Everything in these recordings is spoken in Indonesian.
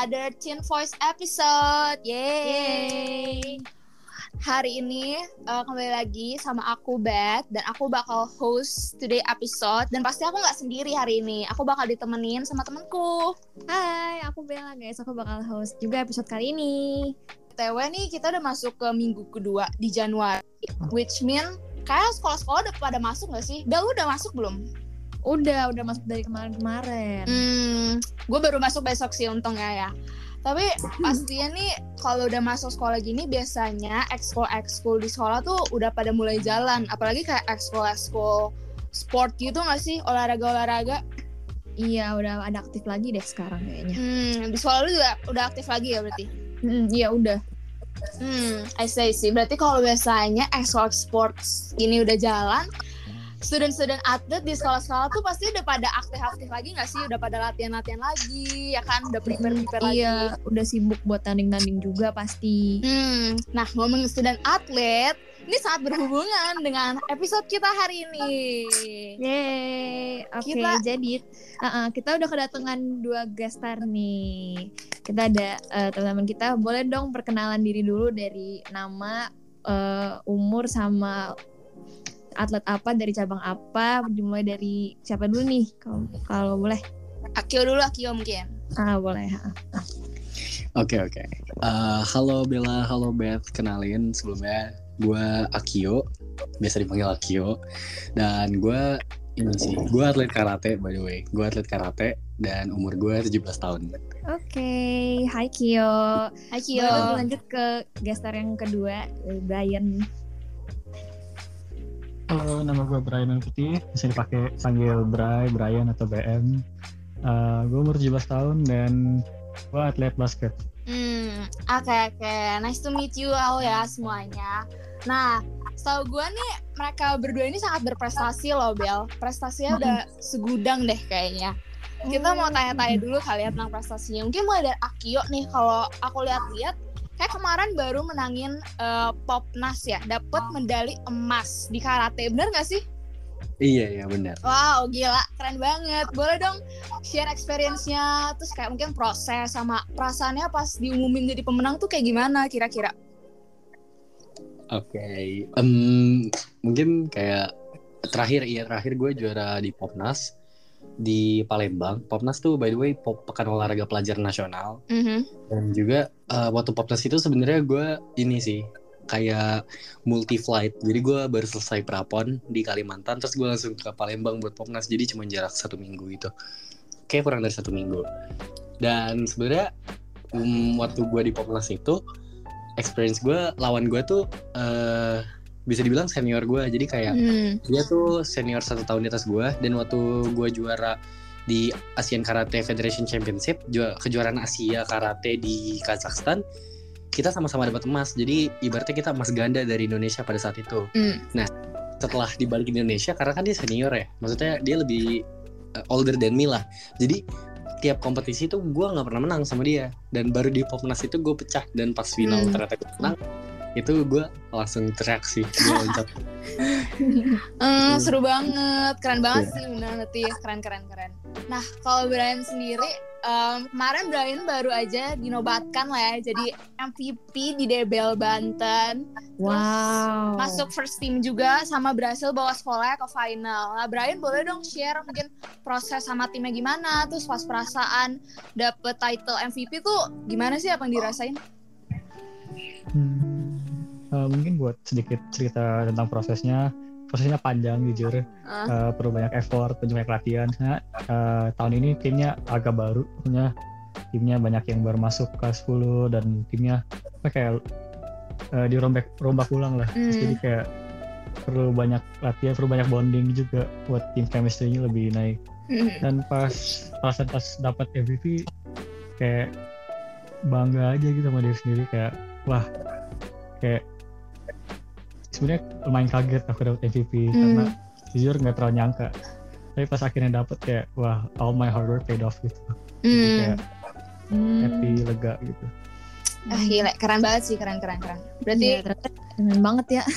Another Teen Voice episode. Yeay. Hari ini uh, kembali lagi sama aku Beth dan aku bakal host today episode dan pasti aku nggak sendiri hari ini. Aku bakal ditemenin sama temenku. Hai, aku Bella guys. Aku bakal host juga episode kali ini. TW nih kita udah masuk ke minggu kedua di Januari, which mean kayak sekolah-sekolah udah pada masuk gak sih? Bel udah masuk belum? Udah, udah masuk dari kemarin-kemarin. Hmm, gue baru masuk besok sih untungnya ya. Tapi pastinya nih kalau udah masuk sekolah gini biasanya ekskul ekskul di sekolah tuh udah pada mulai jalan. Apalagi kayak ekskul ekskul sport gitu gak sih olahraga olahraga? Iya, udah ada aktif lagi deh sekarang kayaknya. Hmm, di sekolah lu juga udah aktif lagi ya berarti? Hmm, iya udah. Hmm, I say sih. Berarti kalau biasanya ekskul sports ini udah jalan, student-student atlet di sekolah-sekolah tuh pasti udah pada aktif-aktif lagi gak sih? Udah pada latihan-latihan lagi, ya kan? Udah prepare-prepare lagi. Iya, udah sibuk buat tanding-tanding juga pasti. Hmm, nah ngomongin student atlet, ini sangat berhubungan dengan episode kita hari ini. Yeay. Oke, Kita- jadi uh-uh, kita udah kedatangan dua guest star nih. Kita ada uh, teman-teman kita. Boleh dong perkenalan diri dulu dari nama, uh, umur sama atlet apa dari cabang apa dimulai dari siapa dulu nih kalau kalau boleh Akio dulu, Akio mungkin. ah boleh ha. Oke oke. Eh, halo Bella, halo Beth. Kenalin sebelumnya gue Akio, biasa dipanggil Akio. Dan gue ini sih, gue atlet karate by the way. Gue atlet karate dan umur gue 17 tahun. oke hai Kio Akio. boleh dong lanjut ke guest star yang kedua Brian Halo, nama gue Brian Putih. Bisa dipakai panggil Bray, Brian atau BM. Uh, gue umur 17 tahun dan gue atlet basket. Hmm, oke oke. Nice to meet you all ya semuanya. Nah, setahu gue nih mereka berdua ini sangat berprestasi loh, Bel. Prestasinya udah segudang deh kayaknya. Kita mau tanya-tanya dulu kali ya tentang prestasinya. Mungkin mulai dari Akio nih, kalau aku lihat-lihat kayak kemarin baru menangin eh, Popnas ya, dapat medali emas di karate. Bener gak sih? Iya iya benar. Wow, gila, keren banget. Boleh dong share experience-nya, terus kayak mungkin proses sama perasaannya pas diumumin jadi pemenang tuh kayak gimana kira-kira? Oke. Em, mungkin kayak terakhir iya terakhir gue juara di Popnas di Palembang. Popnas tuh by the way pop, pekan olahraga pelajar nasional. Mhm. Dan juga uh, waktu Popnas itu sebenarnya gue ini sih kayak multi flight. Jadi gue baru selesai prapon di Kalimantan, terus gue langsung ke Palembang buat Popnas. Jadi cuma jarak satu minggu gitu. Kayak kurang dari satu minggu. Dan sebenarnya um, waktu gue di Popnas itu experience gue lawan gue tuh eh bisa dibilang senior gue. Jadi kayak Hmm. dia tuh senior satu tahun di atas gue dan waktu gue juara di Asian Karate Federation Championship ju- kejuaraan Asia Karate di Kazakhstan kita sama-sama dapat emas jadi ibaratnya kita emas ganda dari Indonesia pada saat itu Hmm. setelah dibalik Indonesia karena kan dia senior ya maksudnya dia lebih uh, older than me lah jadi tiap kompetisi tuh gue nggak pernah menang sama dia dan baru di Popnas itu gue pecah dan pas final Hmm. ternyata gue menang itu gue langsung teriak sih gue loncat Eh, seru banget, keren banget sih bener nanti keren keren keren. Nah kalau Brian sendiri em, kemarin Brian baru aja dinobatkan lah ya jadi MVP di Debel Banten. wow Masuk first team juga sama berhasil bawa sekolahnya ke final. Nah Brian boleh dong share mungkin proses sama timnya gimana, terus pas perasaan dapet title MVP tuh gimana sih apa yang dirasain? Hmm, uh, mungkin buat sedikit cerita tentang prosesnya. Prosesnya panjang jujur, Ah. Uh, perlu banyak effort, perlu banyak latihan. Karena uh, tahun ini timnya agak baru, punya timnya banyak yang baru masuk kelas 10 dan timnya apa kayak uh, dirombak rombak ulang lah. Hmm. Jadi kayak perlu banyak latihan, perlu banyak bonding juga buat tim chemistry-nya lebih naik. dan pas pas pas dapat MVP kayak bangga aja gitu sama diri sendiri kayak wah kayak sebenarnya lumayan kaget aku dapat MVP Hmm. karena jujur nggak terlalu nyangka tapi pas akhirnya dapet kayak wah all my hard work paid off gitu Jadi Hmm. kayak Hmm. happy lega gitu Ah gila, keren banget sih, keren keren keren. Berarti ternyata keren banget ya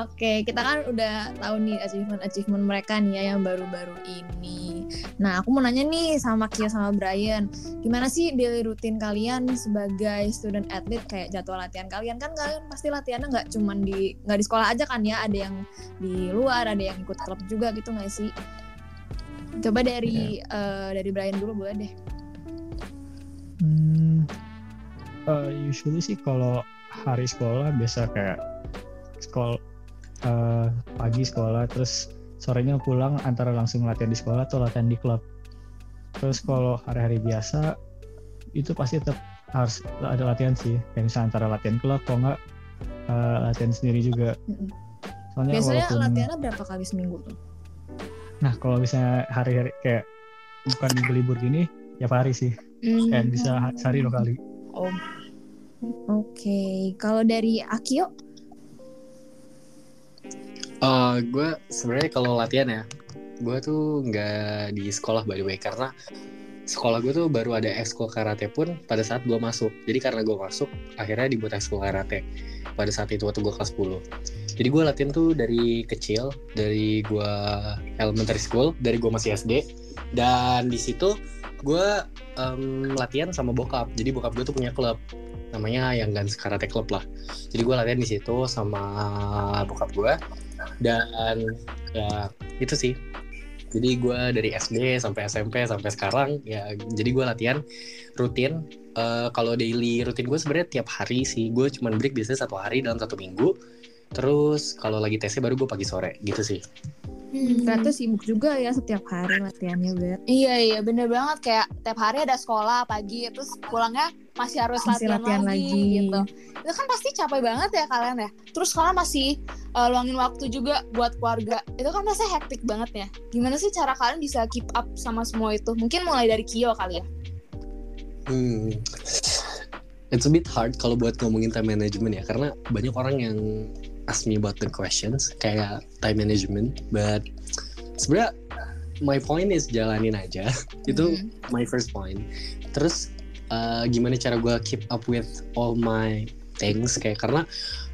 Oke, kita kan udah tahu nih achievement-achievement mereka nih ya yang baru-baru ini. Nah, aku mau nanya nih sama Kia sama Brian, gimana sih daily rutin kalian sebagai student athlete kayak jadwal latihan kalian kan kalian pasti latihannya nggak cuman di nggak di sekolah aja kan ya, ada yang di luar, ada yang ikut klub juga gitu nggak sih? Coba dari yeah. uh, dari Brian dulu boleh deh. Hmm, uh, usually sih kalau hari sekolah biasa kayak sekolah uh, pagi sekolah terus sorenya pulang antara langsung latihan di sekolah atau latihan di klub. Terus kalau hari-hari biasa itu pasti tetap harus ada latihan sih. Kayak misalnya antara latihan klub atau enggak uh, latihan sendiri juga. Soalnya biasanya walaupun, latihannya berapa kali seminggu tuh? Nah kalau misalnya hari-hari kayak bukan libur gini ya hari sih. Mm. kayak bisa sehari dua kali. Oh. Oke okay. kalau dari Akio Uh, gue sebenarnya kalau latihan ya, gue tuh nggak di sekolah by the way karena sekolah gue tuh baru ada ekskul karate pun pada saat gue masuk. Jadi karena gue masuk, akhirnya dibuat ekskul karate pada saat itu waktu gue kelas 10. Jadi gue latihan tuh dari kecil, dari gue elementary school, dari gue masih SD, dan di situ gue um, latihan sama bokap. Jadi bokap gue tuh punya klub namanya yang Gans Karate Club lah. Jadi gue latihan di situ sama bokap gue dan ya itu sih. Jadi gue dari SD sampai SMP sampai sekarang ya jadi gue latihan rutin. Uh, kalau daily rutin gue sebenarnya tiap hari sih. Gue cuma break biasanya satu hari dalam satu minggu. Terus kalau lagi tesnya baru gue pagi sore gitu sih Hmm. Ternyata sibuk juga ya setiap hari latihannya Ber. Iya iya bener banget kayak tiap hari ada sekolah pagi terus pulangnya masih harus masih latihan, latihan lagi, lagi gitu. Itu kan pasti capek banget ya kalian ya. Terus kalian masih uh, luangin waktu juga buat keluarga. Itu kan pasti hektik banget ya. Gimana sih cara kalian bisa keep up sama semua itu? Mungkin mulai dari Kio kali ya. Hmm. It's a bit hard kalau buat ngomongin time management ya karena banyak orang yang ask me about the questions kayak time management but sebenarnya my point is jalanin aja. Itu mm. my first point. Terus uh, gimana cara gue keep up with all my things? Kayak karena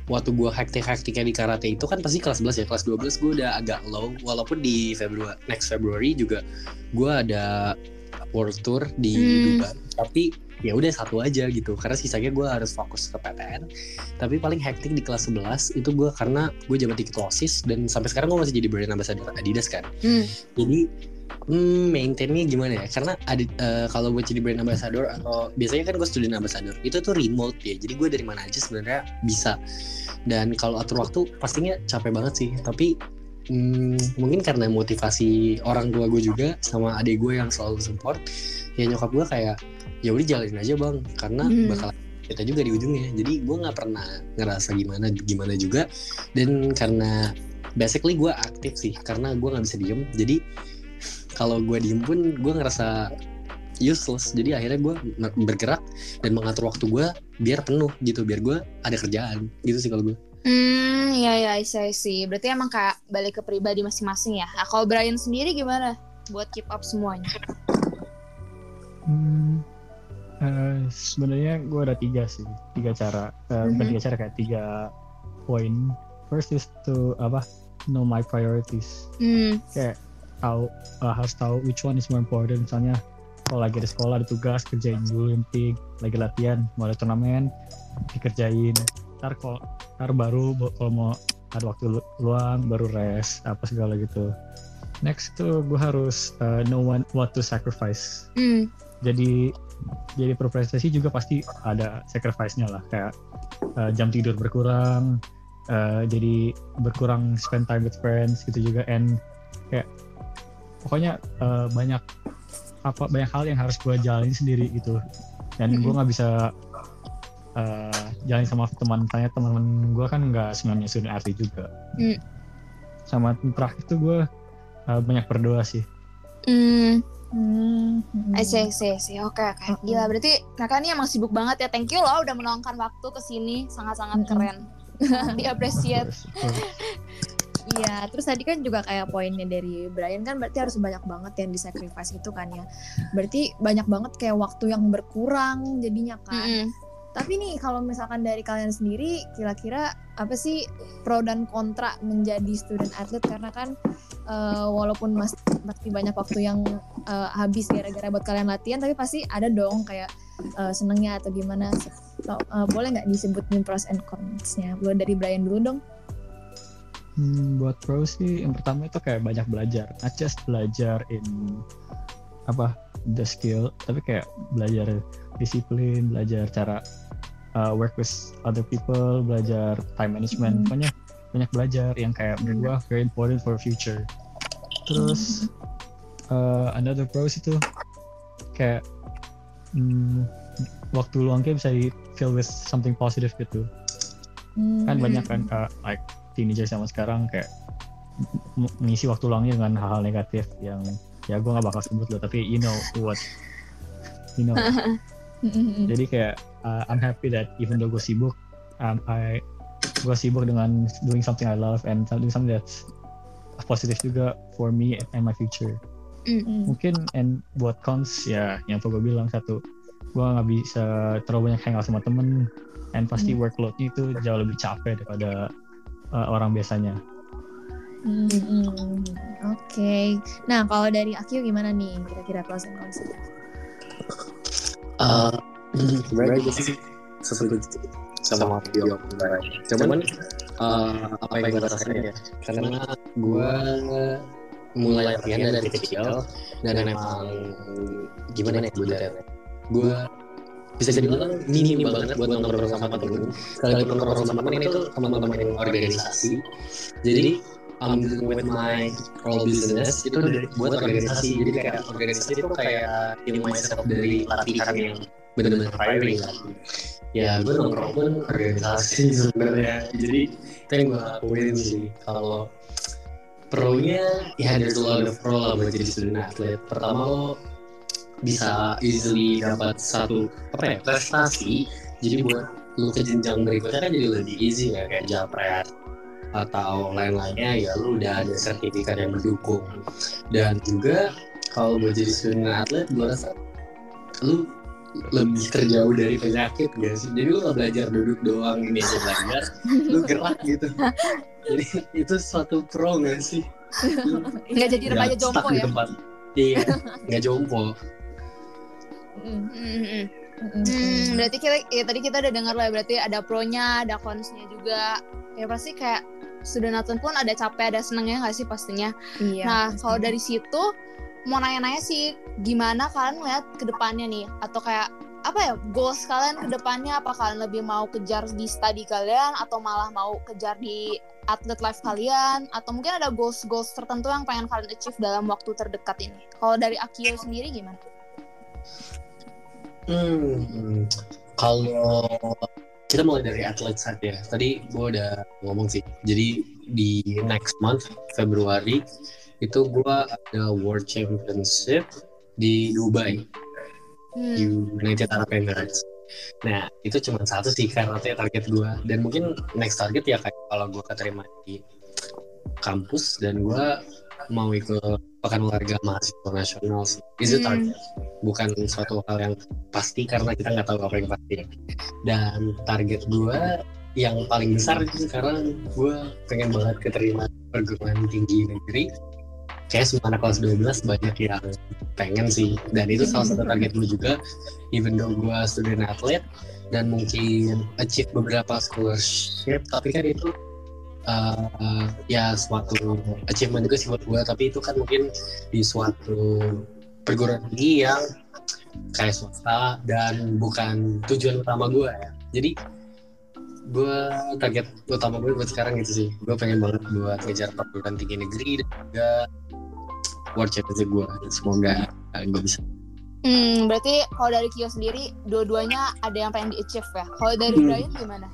waktu gue hektik-hektiknya di karate itu kan pasti kelas 11 ya kelas 12 gue udah agak low. Walaupun di Februari next February juga gue ada world tour di mm. Dubai. Tapi ya udah satu aja gitu. Karena sisanya gue harus fokus ke PTN tapi paling hektik di kelas 11 itu gue karena gue jabat ikut osis dan sampai sekarang gue masih jadi brand ambassador Adidas kan. Hmm. jadi hmm, maintainnya gimana ya? Karena ada uh, kalau buat jadi brand ambassador atau biasanya kan gue student ambassador itu tuh remote ya. Jadi gue dari mana aja sebenarnya bisa. Dan kalau atur waktu pastinya capek banget sih. Tapi hmm, mungkin karena motivasi orang tua gue juga sama adik gue yang selalu support ya nyokap gue kayak ya udah jalanin aja bang. Karena hmm. bakal kita juga di ujungnya. Jadi gue nggak pernah ngerasa gimana gimana juga. Dan karena basically gue aktif sih karena gue nggak bisa diem. Jadi kalau gue diem pun gue ngerasa useless. Jadi akhirnya gue bergerak dan mengatur waktu gue biar penuh gitu biar gue ada kerjaan. Gitu sih kalau gue hmm ya ya saya sih berarti emang kayak balik ke pribadi masing-masing ya? Nah, kalau Brian sendiri gimana buat keep up semuanya? Hmm Uh, sebenarnya gue ada tiga sih tiga cara. Uh, mm-hmm. bukan tiga cara kayak tiga poin first is to apa know my priorities. Mm. kayak tahu uh, harus tahu which one is more important. Misalnya kalau lagi ada sekolah ada tugas kerjain dulu yang lagi latihan mau ada turnamen dikerjain. Ntar kalau ntar baru kalau mau ada waktu luang baru rest apa segala gitu. Next tuh gue harus uh, know one, what to sacrifice. Mm. Jadi jadi berprestasi juga pasti ada sacrifice-nya lah. Kayak uh, jam tidur berkurang uh, jadi berkurang spend time with friends gitu juga. And kayak pokoknya uh, banyak apa banyak hal yang harus gue jalanin sendiri gitu. Dan gue nggak bisa uh, jalan sama teman tanya teman-teman gue kan nggak semuanya student atlet juga. Mm. sama terakhir tuh gue uh, banyak berdoa sih. Mm. Hmm. I see, see, see. Oke, okay, oke. Okay. Gila, berarti mereka ini emang sibuk banget ya. Thank you loh udah meluangkan waktu ke sini. Sangat-sangat keren. Diapresiat. Iya, terus tadi kan juga kayak poinnya dari Brian kan berarti harus banyak banget yang disacrifice itu kan ya. Berarti banyak banget kayak waktu yang berkurang jadinya kan. Mm -hmm. Tapi nih kalau misalkan dari kalian sendiri kira-kira apa sih pro dan kontra menjadi student athlete karena kan uh, walaupun mas pasti banyak waktu yang uh, habis gara-gara buat kalian latihan tapi pasti ada dong kayak uh, senengnya atau gimana. So, uh, boleh nggak disebutin pros and cons-nya? Boleh dari Brian dulu dong. Hmm, buat pro sih yang pertama itu kayak banyak belajar, not just belajar in apa the skill, tapi kayak belajar disiplin, belajar cara uh, work with other people, belajar time management, mm. pokoknya banyak belajar yang kayak menurut gua very important for future. Terus uh, another pros itu kayak hmm, waktu luangnya bisa di fill with something positive gitu. Mm. Kan banyak kan uh, like teenager sama sekarang kayak mengisi waktu luangnya dengan hal-hal negatif yang ya gue nggak bakal sebut lo tapi you know what you know jadi kayak uh, I'm happy that even though gue sibuk um, I gue sibuk dengan doing something I love and doing something that's positif juga for me and my future mungkin and buat cons ya yang gue bilang satu gue nggak bisa terlalu banyak hangout sama temen and pasti mm. workloadnya itu jauh lebih capek daripada uh, orang biasanya. Hmm, Oke, okay. nah kalau dari Akio gimana nih kira-kira pros and cons? Uh, sebenarnya sih sesuai sama video cuman uh, apa yang gue rasain ya karena gue mulai latihan dari kecil dan memang gimana ya gue gue bisa jadi bilang minim banget buat nongkrong sama temen. Kalau nongkrong sama temen itu teman-teman yang organisasi. Jadi um, with my role business itu buat organisasi. Jadi kayak organisasi itu kayak tim myself dari latihan yang benar-benar firing lah ya gue nongkrong pun organisasi sebenarnya. Jadi itu yang gue lakuin sih kalau pro-nya ya there's a lot of pro lah buat jadi student athlete. Pertama lo bisa easily dapat satu apa ya prestasi. Jadi buat lu ke jenjang berikutnya kan jadi lebih easy ya kayak japret atau lain-lainnya. Ya lu udah ada sertifikat yang mendukung. Dan juga kalau mau jadi student atlet gue rasa lu lebih terjauh dari penyakit gak sih jadi lu gak belajar duduk doang ini aja belajar lu gerak gitu jadi itu suatu pro gak sih nggak jadi remaja jompo ya tempat. iya nggak jompo Hmm, berarti kita ya tadi kita udah dengar lah ya, berarti ada pro-nya, ada cons-nya juga. Ya pasti kayak sudah nonton pun ada capek, ada senengnya nggak sih pastinya. Iya. Nah, kalau dari situ mau nanya-nanya sih gimana kalian lihat ke depannya nih atau kayak apa ya goals kalian ke depannya apa kalian lebih mau kejar di study kalian atau malah mau kejar di atlet life kalian atau mungkin ada goals goals tertentu yang pengen kalian achieve dalam waktu terdekat ini kalau dari Akio sendiri gimana? Hmm, kalau kita mulai dari atlet saat ya. Tadi gue udah ngomong sih. Jadi di next month Februari itu gue ada World Championship di Dubai, hmm. United Arab Emirates. Nah itu cuma satu sih karena target gue dan mungkin next target ya kayak kalau gue keterima di kampus dan gue mau ikut pekan olahraga mahasiswa nasional sih. Itu hmm. target, bukan suatu hal yang pasti karena kita nggak tahu apa yang pasti. Dan target gue yang paling besar itu sekarang gue pengen banget keterima perguruan tinggi negeri. Kayak anak kelas 12 banyak yang pengen sih. Dan itu salah satu target gue juga. Even though gue student athlete dan mungkin achieve beberapa scholarship, tapi kan itu uh, ya suatu achievement juga sih buat gue tapi itu kan mungkin di suatu perguruan tinggi yang kayak swasta dan bukan tujuan utama gue ya jadi gue target utama gue buat sekarang gitu sih gue pengen banget buat ngejar perguruan tinggi negeri dan juga world championship gue semoga uh, gue bisa Hmm, berarti kalau dari Kio sendiri dua-duanya ada yang pengen di-achieve ya. Kalau dari hmm. Brian gimana?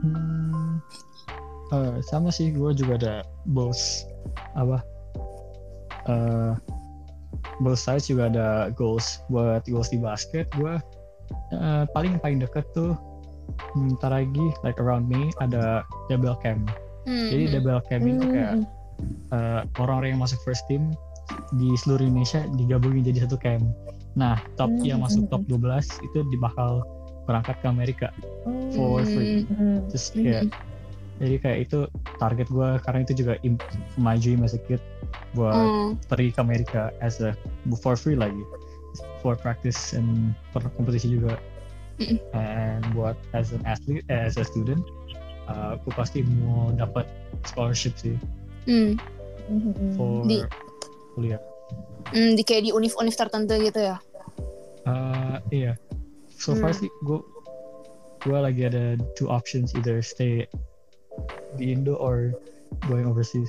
Hmm, uh, sama sih gue juga ada goals apa uh, both sides juga ada goals buat goals di basket gue uh, paling paling deket tuh ntar lagi like around me ada double camp hmm. jadi double camp hmm. itu kayak uh, orang-orang yang masuk first team di seluruh Indonesia digabungin jadi satu camp nah top hmm. yang masuk top 12 itu dibakal berangkat ke Amerika for free Hmm. terus kayak jadi kayak itu target gue karena itu juga im- my dream as a kid buat Hmm. pergi ke Amerika as a for free lagi for practice and per kompetisi juga Mm-mm. and buat as an athlete as a student uh, aku pasti mau dapat scholarship sih Hmm. Hmm. for Di- kuliah Hmm, di kayak di univ-univ tertentu gitu ya. Uh, iya so far Hmm. sih gue gue lagi ada two options either stay di Indo or going overseas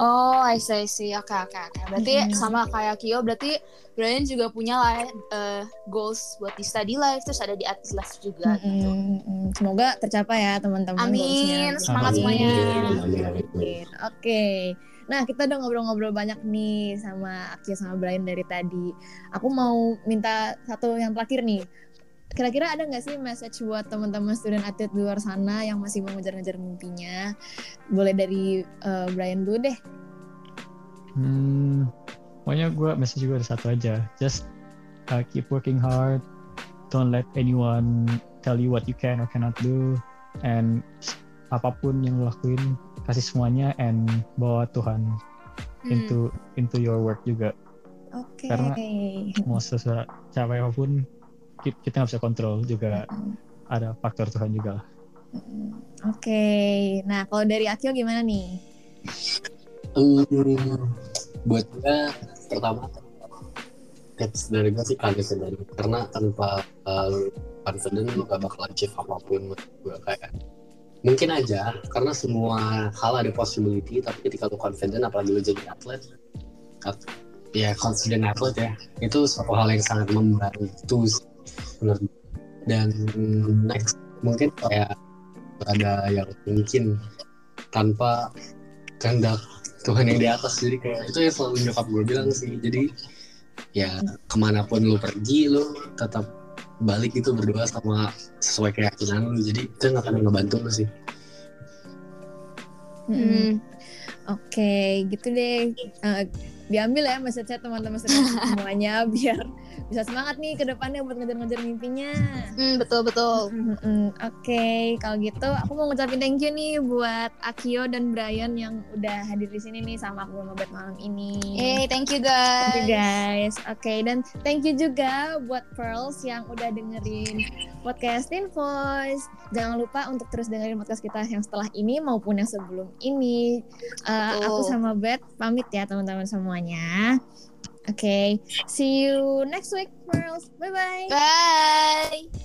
Oh, I see, I see. Oke, oke, oke. Berarti Mhm. sama kayak Kyo, berarti Brian juga punya lah eh, goals buat di study life, terus ada di athlete life juga. Mm-mm, mm-mm. Semoga tercapai ya teman-teman. Amin. goalsnya. Semangat Amin. semuanya. Amin. Oke. Nah, kita udah ngobrol-ngobrol banyak nih sama Akio sama Brian dari tadi. Aku mau minta satu yang terakhir nih. Kira-kira ada nggak sih message buat teman-teman student atlet di luar sana yang masih mau ngejar-ngejar mimpinya? Boleh dari eh, Brian dulu deh. Hmm, pokoknya gue message gue ada satu aja. Just uh, keep working hard. Don't let anyone tell you what you can or cannot do. And apa pun yang lo lakuin, kasih semuanya and bawa Tuhan Hmm. into into your work juga. Oke. Karena- Mau sesuatu capai apa pun, kita nggak bisa kontrol juga. Ada faktor Tuhan juga lah. Oke. Nah, kalau dari Akio gimana nih? Hmm, buat gue pertama tips dari gue sih confident karena tanpa uh, confident lu gak bakal achieve apa pun menurut gue kayak mungkin aja karena semua hal ada possibility tapi ketika lu confident apalagi lu jadi atlet at- ya confident atlet ya itu suatu hal yang sangat membantu gue. dan next mungkin kayak ada yang mungkin tanpa kehendak Tuhan yang di atas jadi kayak itu yang selalu nyokap gue bilang sih jadi ya ke mana pun lu pergi lu tetap balik itu berdoa sama sesuai keyakinan lu jadi itu nggak akan ngebantu lu sih Hmm. Oke, gitu deh. Eh, diambil ya message teman-teman semuanya biar bisa semangat nih ke depannya buat ngejar-ngejar mimpinya. Hmm, betul betul. Mm-mm. Oke, kalau gitu aku mau ngucapin thank you nih buat Akio dan Brian yang udah hadir di sini nih sama aku ngobrol malam ini. Hey, thank you Thank you guys. guys. Oke, dan thank you juga buat Pearls yang udah dengerin podcast Teen Voice. Jangan lupa untuk terus dengerin podcast kita yang setelah ini maupun yang sebelum ini. Uh, Betul. aku sama Beth pamit ya teman-teman semuanya. Oke, see you next week, Pearls. Bye-bye. Bye.